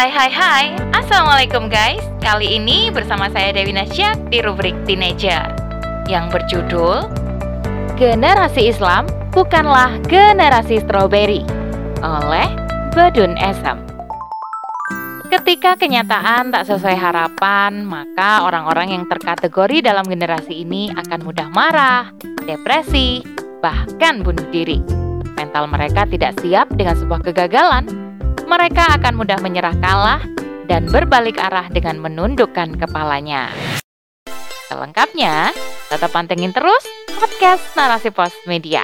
Hai hai hai, Assalamualaikum guys. Kali ini bersama saya Dewi Nasyak di rubrik Teenager Yang berjudul Generasi Islam bukanlah generasi strawberry Oleh Badun Esam Ketika kenyataan tak sesuai harapan, maka orang-orang yang terkategori dalam generasi ini akan mudah marah, depresi, bahkan bunuh diri. Mental mereka tidak siap dengan sebuah kegagalan, mereka akan mudah menyerah kalah dan berbalik arah dengan menundukkan kepalanya. Selengkapnya, tetap pantengin terus podcast Narasi Pos Media.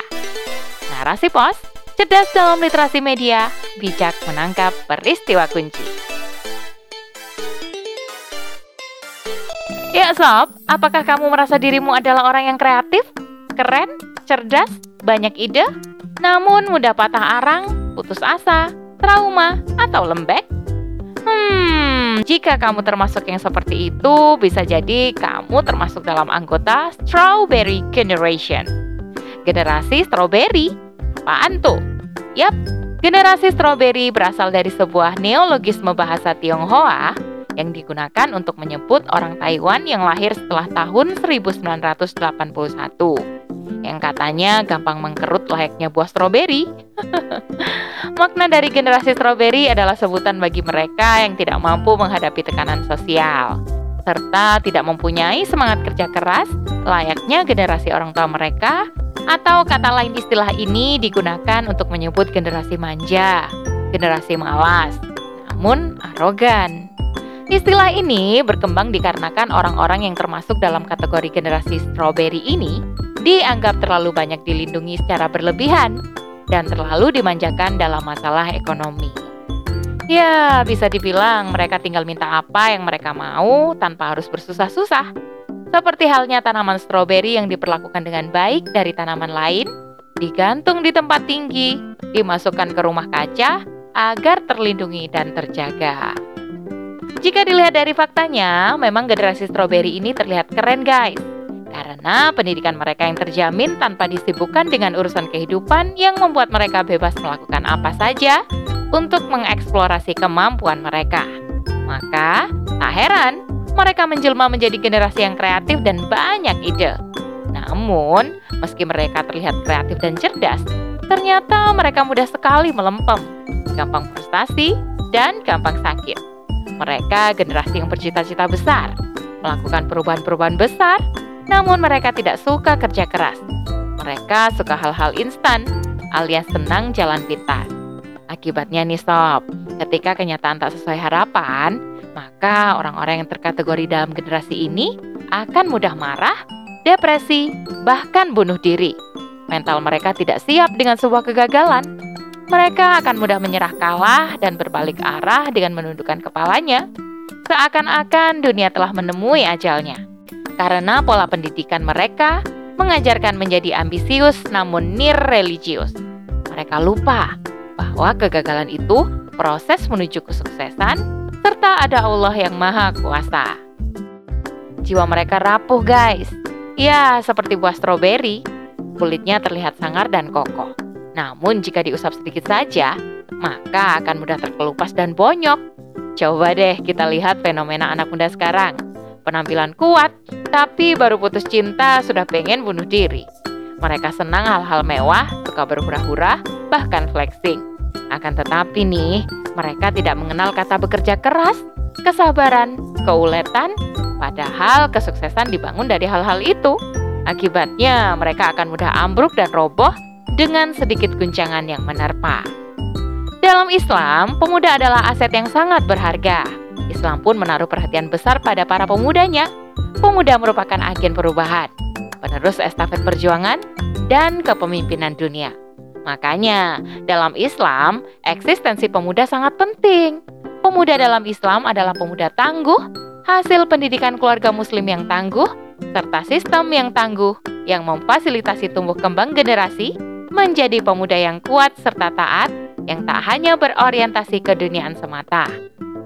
Narasi Pos, cerdas dalam literasi media, bijak menangkap peristiwa kunci. Ya sob, apakah kamu merasa dirimu adalah orang yang kreatif, keren, cerdas, banyak ide, namun mudah patah arang, putus asa, trauma, atau lembek? Hmm, jika kamu termasuk yang seperti itu, bisa jadi kamu termasuk dalam anggota Strawberry Generation. Generasi strawberry? Apaan tuh? Yap, generasi strawberry berasal dari sebuah neologisme bahasa Tionghoa yang digunakan untuk menyebut orang Taiwan yang lahir setelah tahun 1981 yang katanya gampang mengkerut layaknya buah stroberi. Makna dari generasi stroberi adalah sebutan bagi mereka yang tidak mampu menghadapi tekanan sosial serta tidak mempunyai semangat kerja keras layaknya generasi orang tua mereka atau kata lain istilah ini digunakan untuk menyebut generasi manja, generasi malas, namun arogan. Istilah ini berkembang dikarenakan orang-orang yang termasuk dalam kategori generasi strawberry ini dianggap terlalu banyak dilindungi secara berlebihan dan terlalu dimanjakan dalam masalah ekonomi. Ya, bisa dibilang mereka tinggal minta apa yang mereka mau tanpa harus bersusah-susah. Seperti halnya tanaman stroberi yang diperlakukan dengan baik dari tanaman lain, digantung di tempat tinggi, dimasukkan ke rumah kaca agar terlindungi dan terjaga. Jika dilihat dari faktanya, memang generasi stroberi ini terlihat keren guys karena pendidikan mereka yang terjamin tanpa disibukkan dengan urusan kehidupan yang membuat mereka bebas melakukan apa saja untuk mengeksplorasi kemampuan mereka. Maka, tak heran mereka menjelma menjadi generasi yang kreatif dan banyak ide. Namun, meski mereka terlihat kreatif dan cerdas, ternyata mereka mudah sekali melempem, gampang frustasi, dan gampang sakit. Mereka generasi yang bercita-cita besar, melakukan perubahan-perubahan besar, namun mereka tidak suka kerja keras. Mereka suka hal-hal instan alias senang jalan pintas. Akibatnya nih sob, ketika kenyataan tak sesuai harapan, maka orang-orang yang terkategori dalam generasi ini akan mudah marah, depresi, bahkan bunuh diri. Mental mereka tidak siap dengan sebuah kegagalan. Mereka akan mudah menyerah kalah dan berbalik arah dengan menundukkan kepalanya. Seakan-akan dunia telah menemui ajalnya karena pola pendidikan mereka mengajarkan menjadi ambisius namun nirreligius. Mereka lupa bahwa kegagalan itu proses menuju kesuksesan serta ada Allah yang maha kuasa. Jiwa mereka rapuh guys. Ya, seperti buah stroberi, kulitnya terlihat sangar dan kokoh. Namun jika diusap sedikit saja, maka akan mudah terkelupas dan bonyok. Coba deh kita lihat fenomena anak muda sekarang penampilan kuat, tapi baru putus cinta sudah pengen bunuh diri. Mereka senang hal-hal mewah, suka berhura-hura, bahkan flexing. Akan tetapi nih, mereka tidak mengenal kata bekerja keras, kesabaran, keuletan, padahal kesuksesan dibangun dari hal-hal itu. Akibatnya, mereka akan mudah ambruk dan roboh dengan sedikit guncangan yang menerpa. Dalam Islam, pemuda adalah aset yang sangat berharga. Islam pun menaruh perhatian besar pada para pemudanya. Pemuda merupakan agen perubahan, penerus estafet perjuangan, dan kepemimpinan dunia. Makanya, dalam Islam, eksistensi pemuda sangat penting. Pemuda dalam Islam adalah pemuda tangguh, hasil pendidikan keluarga muslim yang tangguh, serta sistem yang tangguh yang memfasilitasi tumbuh kembang generasi menjadi pemuda yang kuat serta taat yang tak hanya berorientasi ke duniaan semata,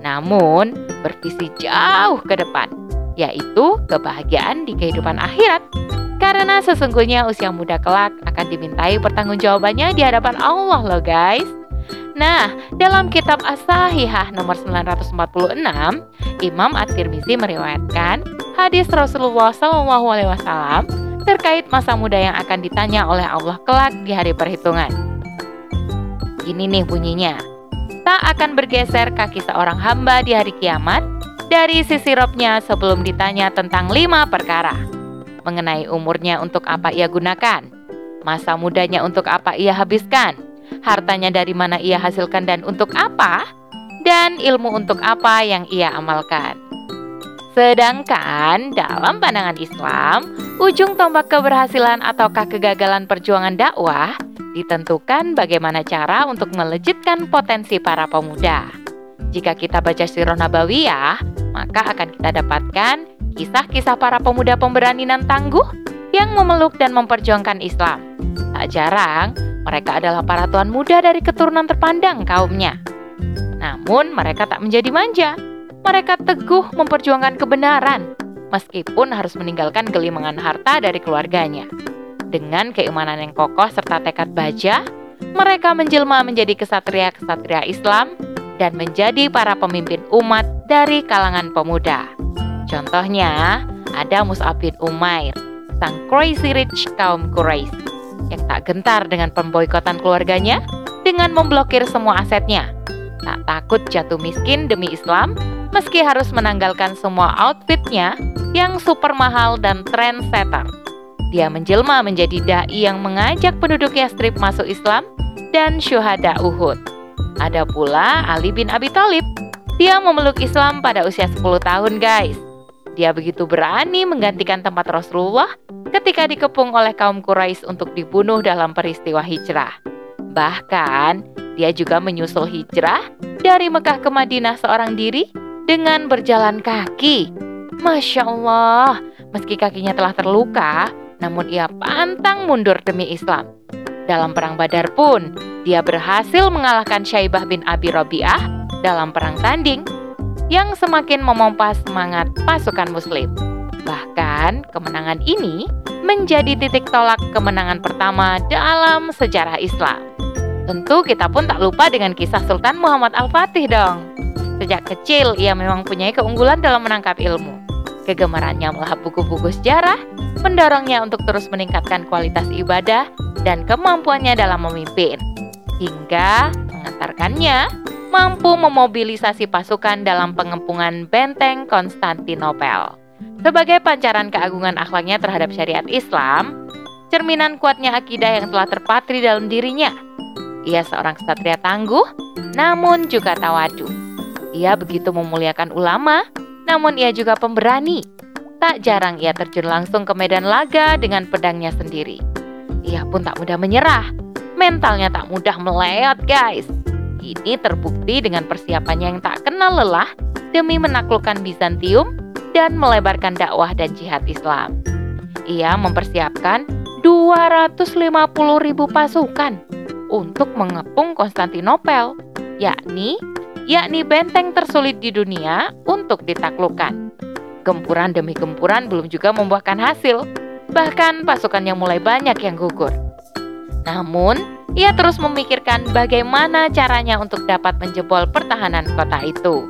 namun bervisi jauh ke depan, yaitu kebahagiaan di kehidupan akhirat. Karena sesungguhnya usia muda kelak akan dimintai pertanggungjawabannya di hadapan Allah loh guys. Nah, dalam kitab As-Sahihah nomor 946, Imam At-Tirmizi meriwayatkan hadis Rasulullah SAW terkait masa muda yang akan ditanya oleh Allah kelak di hari perhitungan. Gini nih bunyinya. Tak akan bergeser kaki seorang hamba di hari kiamat dari sisi robnya sebelum ditanya tentang lima perkara. Mengenai umurnya untuk apa ia gunakan, masa mudanya untuk apa ia habiskan, hartanya dari mana ia hasilkan dan untuk apa, dan ilmu untuk apa yang ia amalkan. Sedangkan dalam pandangan Islam, ujung tombak keberhasilan ataukah kegagalan perjuangan dakwah ditentukan bagaimana cara untuk melejitkan potensi para pemuda. Jika kita baca Sirah Nabawiyah, maka akan kita dapatkan kisah-kisah para pemuda pemberani dan tangguh yang memeluk dan memperjuangkan Islam. Tak jarang, mereka adalah para tuan muda dari keturunan terpandang kaumnya. Namun mereka tak menjadi manja. Mereka teguh memperjuangkan kebenaran, meskipun harus meninggalkan gelimangan harta dari keluarganya. Dengan keimanan yang kokoh serta tekad baja, mereka menjelma menjadi kesatria-kesatria Islam dan menjadi para pemimpin umat dari kalangan pemuda. Contohnya, ada Mus'ab bin Umair, sang crazy rich kaum Quraisy yang tak gentar dengan pemboikotan keluarganya dengan memblokir semua asetnya. Tak takut jatuh miskin demi Islam, meski harus menanggalkan semua outfitnya yang super mahal dan trendsetter. Dia menjelma menjadi dai yang mengajak penduduk Yastrib masuk Islam dan syuhada Uhud. Ada pula Ali bin Abi Thalib. Dia memeluk Islam pada usia 10 tahun, guys. Dia begitu berani menggantikan tempat Rasulullah ketika dikepung oleh kaum Quraisy untuk dibunuh dalam peristiwa hijrah. Bahkan, dia juga menyusul hijrah dari Mekah ke Madinah seorang diri dengan berjalan kaki. Masya Allah, meski kakinya telah terluka, namun ia pantang mundur demi Islam. Dalam perang Badar pun, dia berhasil mengalahkan Syaibah bin Abi Robiah dalam perang tanding yang semakin memompa semangat pasukan muslim. Bahkan kemenangan ini menjadi titik tolak kemenangan pertama dalam sejarah Islam. Tentu kita pun tak lupa dengan kisah Sultan Muhammad Al-Fatih dong. Sejak kecil ia memang punya keunggulan dalam menangkap ilmu. Kegemarannya melahap buku-buku sejarah, mendorongnya untuk terus meningkatkan kualitas ibadah dan kemampuannya dalam memimpin. Hingga mengantarkannya mampu memobilisasi pasukan dalam pengepungan benteng Konstantinopel. Sebagai pancaran keagungan akhlaknya terhadap syariat Islam, cerminan kuatnya akidah yang telah terpatri dalam dirinya. Ia seorang kesatria tangguh, namun juga tawadu. Ia begitu memuliakan ulama, namun ia juga pemberani. Tak jarang ia terjun langsung ke medan laga dengan pedangnya sendiri. Ia pun tak mudah menyerah. Mentalnya tak mudah meleot, guys. Ini terbukti dengan persiapannya yang tak kenal lelah demi menaklukkan Bizantium dan melebarkan dakwah dan jihad Islam. Ia mempersiapkan 250 ribu pasukan untuk mengepung Konstantinopel, yakni yakni benteng tersulit di dunia untuk ditaklukkan. Gempuran demi gempuran belum juga membuahkan hasil, bahkan pasukannya mulai banyak yang gugur. Namun, ia terus memikirkan bagaimana caranya untuk dapat menjebol pertahanan kota itu.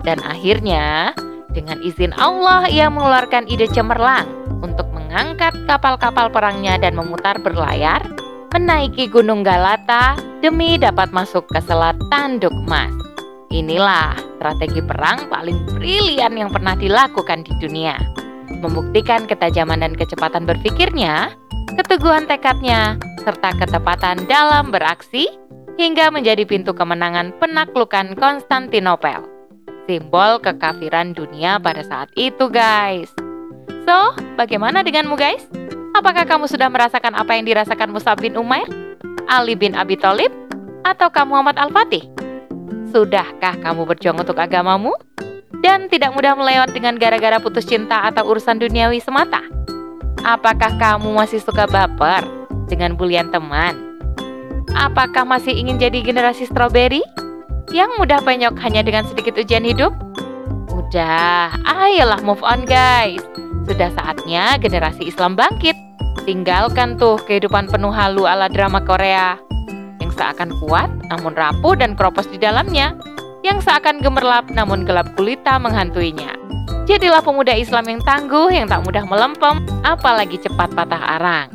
Dan akhirnya, dengan izin Allah, ia mengeluarkan ide cemerlang untuk mengangkat kapal-kapal perangnya dan memutar berlayar, menaiki Gunung Galata demi dapat masuk ke Selat Tanduk Mas. Inilah strategi perang paling brilian yang pernah dilakukan di dunia. Membuktikan ketajaman dan kecepatan berpikirnya, keteguhan tekadnya, serta ketepatan dalam beraksi, hingga menjadi pintu kemenangan penaklukan Konstantinopel simbol kekafiran dunia pada saat itu, guys. So, bagaimana denganmu, guys? Apakah kamu sudah merasakan apa yang dirasakan Musab bin Umair, Ali bin Abi Thalib, atau kamu Muhammad Al-Fatih? Sudahkah kamu berjuang untuk agamamu? Dan tidak mudah melewat dengan gara-gara putus cinta atau urusan duniawi semata? Apakah kamu masih suka baper dengan bulian teman? Apakah masih ingin jadi generasi stroberi? yang mudah penyok hanya dengan sedikit ujian hidup? Udah, ayolah move on guys. Sudah saatnya generasi Islam bangkit. Tinggalkan tuh kehidupan penuh halu ala drama Korea. Seakan kuat namun rapuh dan kropos di dalamnya, yang seakan gemerlap namun gelap gulita menghantuinya. Jadilah pemuda Islam yang tangguh, yang tak mudah melempem, apalagi cepat patah arang.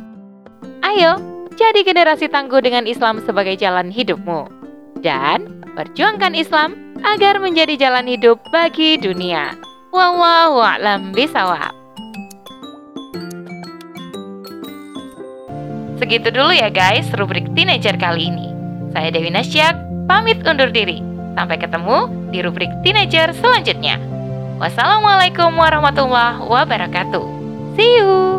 Ayo, jadi generasi tangguh dengan Islam sebagai jalan hidupmu. Dan perjuangkan Islam agar menjadi jalan hidup bagi dunia. Wallahu a'lam bisawab. Segitu dulu ya guys rubrik teenager kali ini. Saya Dewi Nasyak, pamit undur diri. Sampai ketemu di rubrik teenager selanjutnya. Wassalamualaikum warahmatullahi wabarakatuh. See you.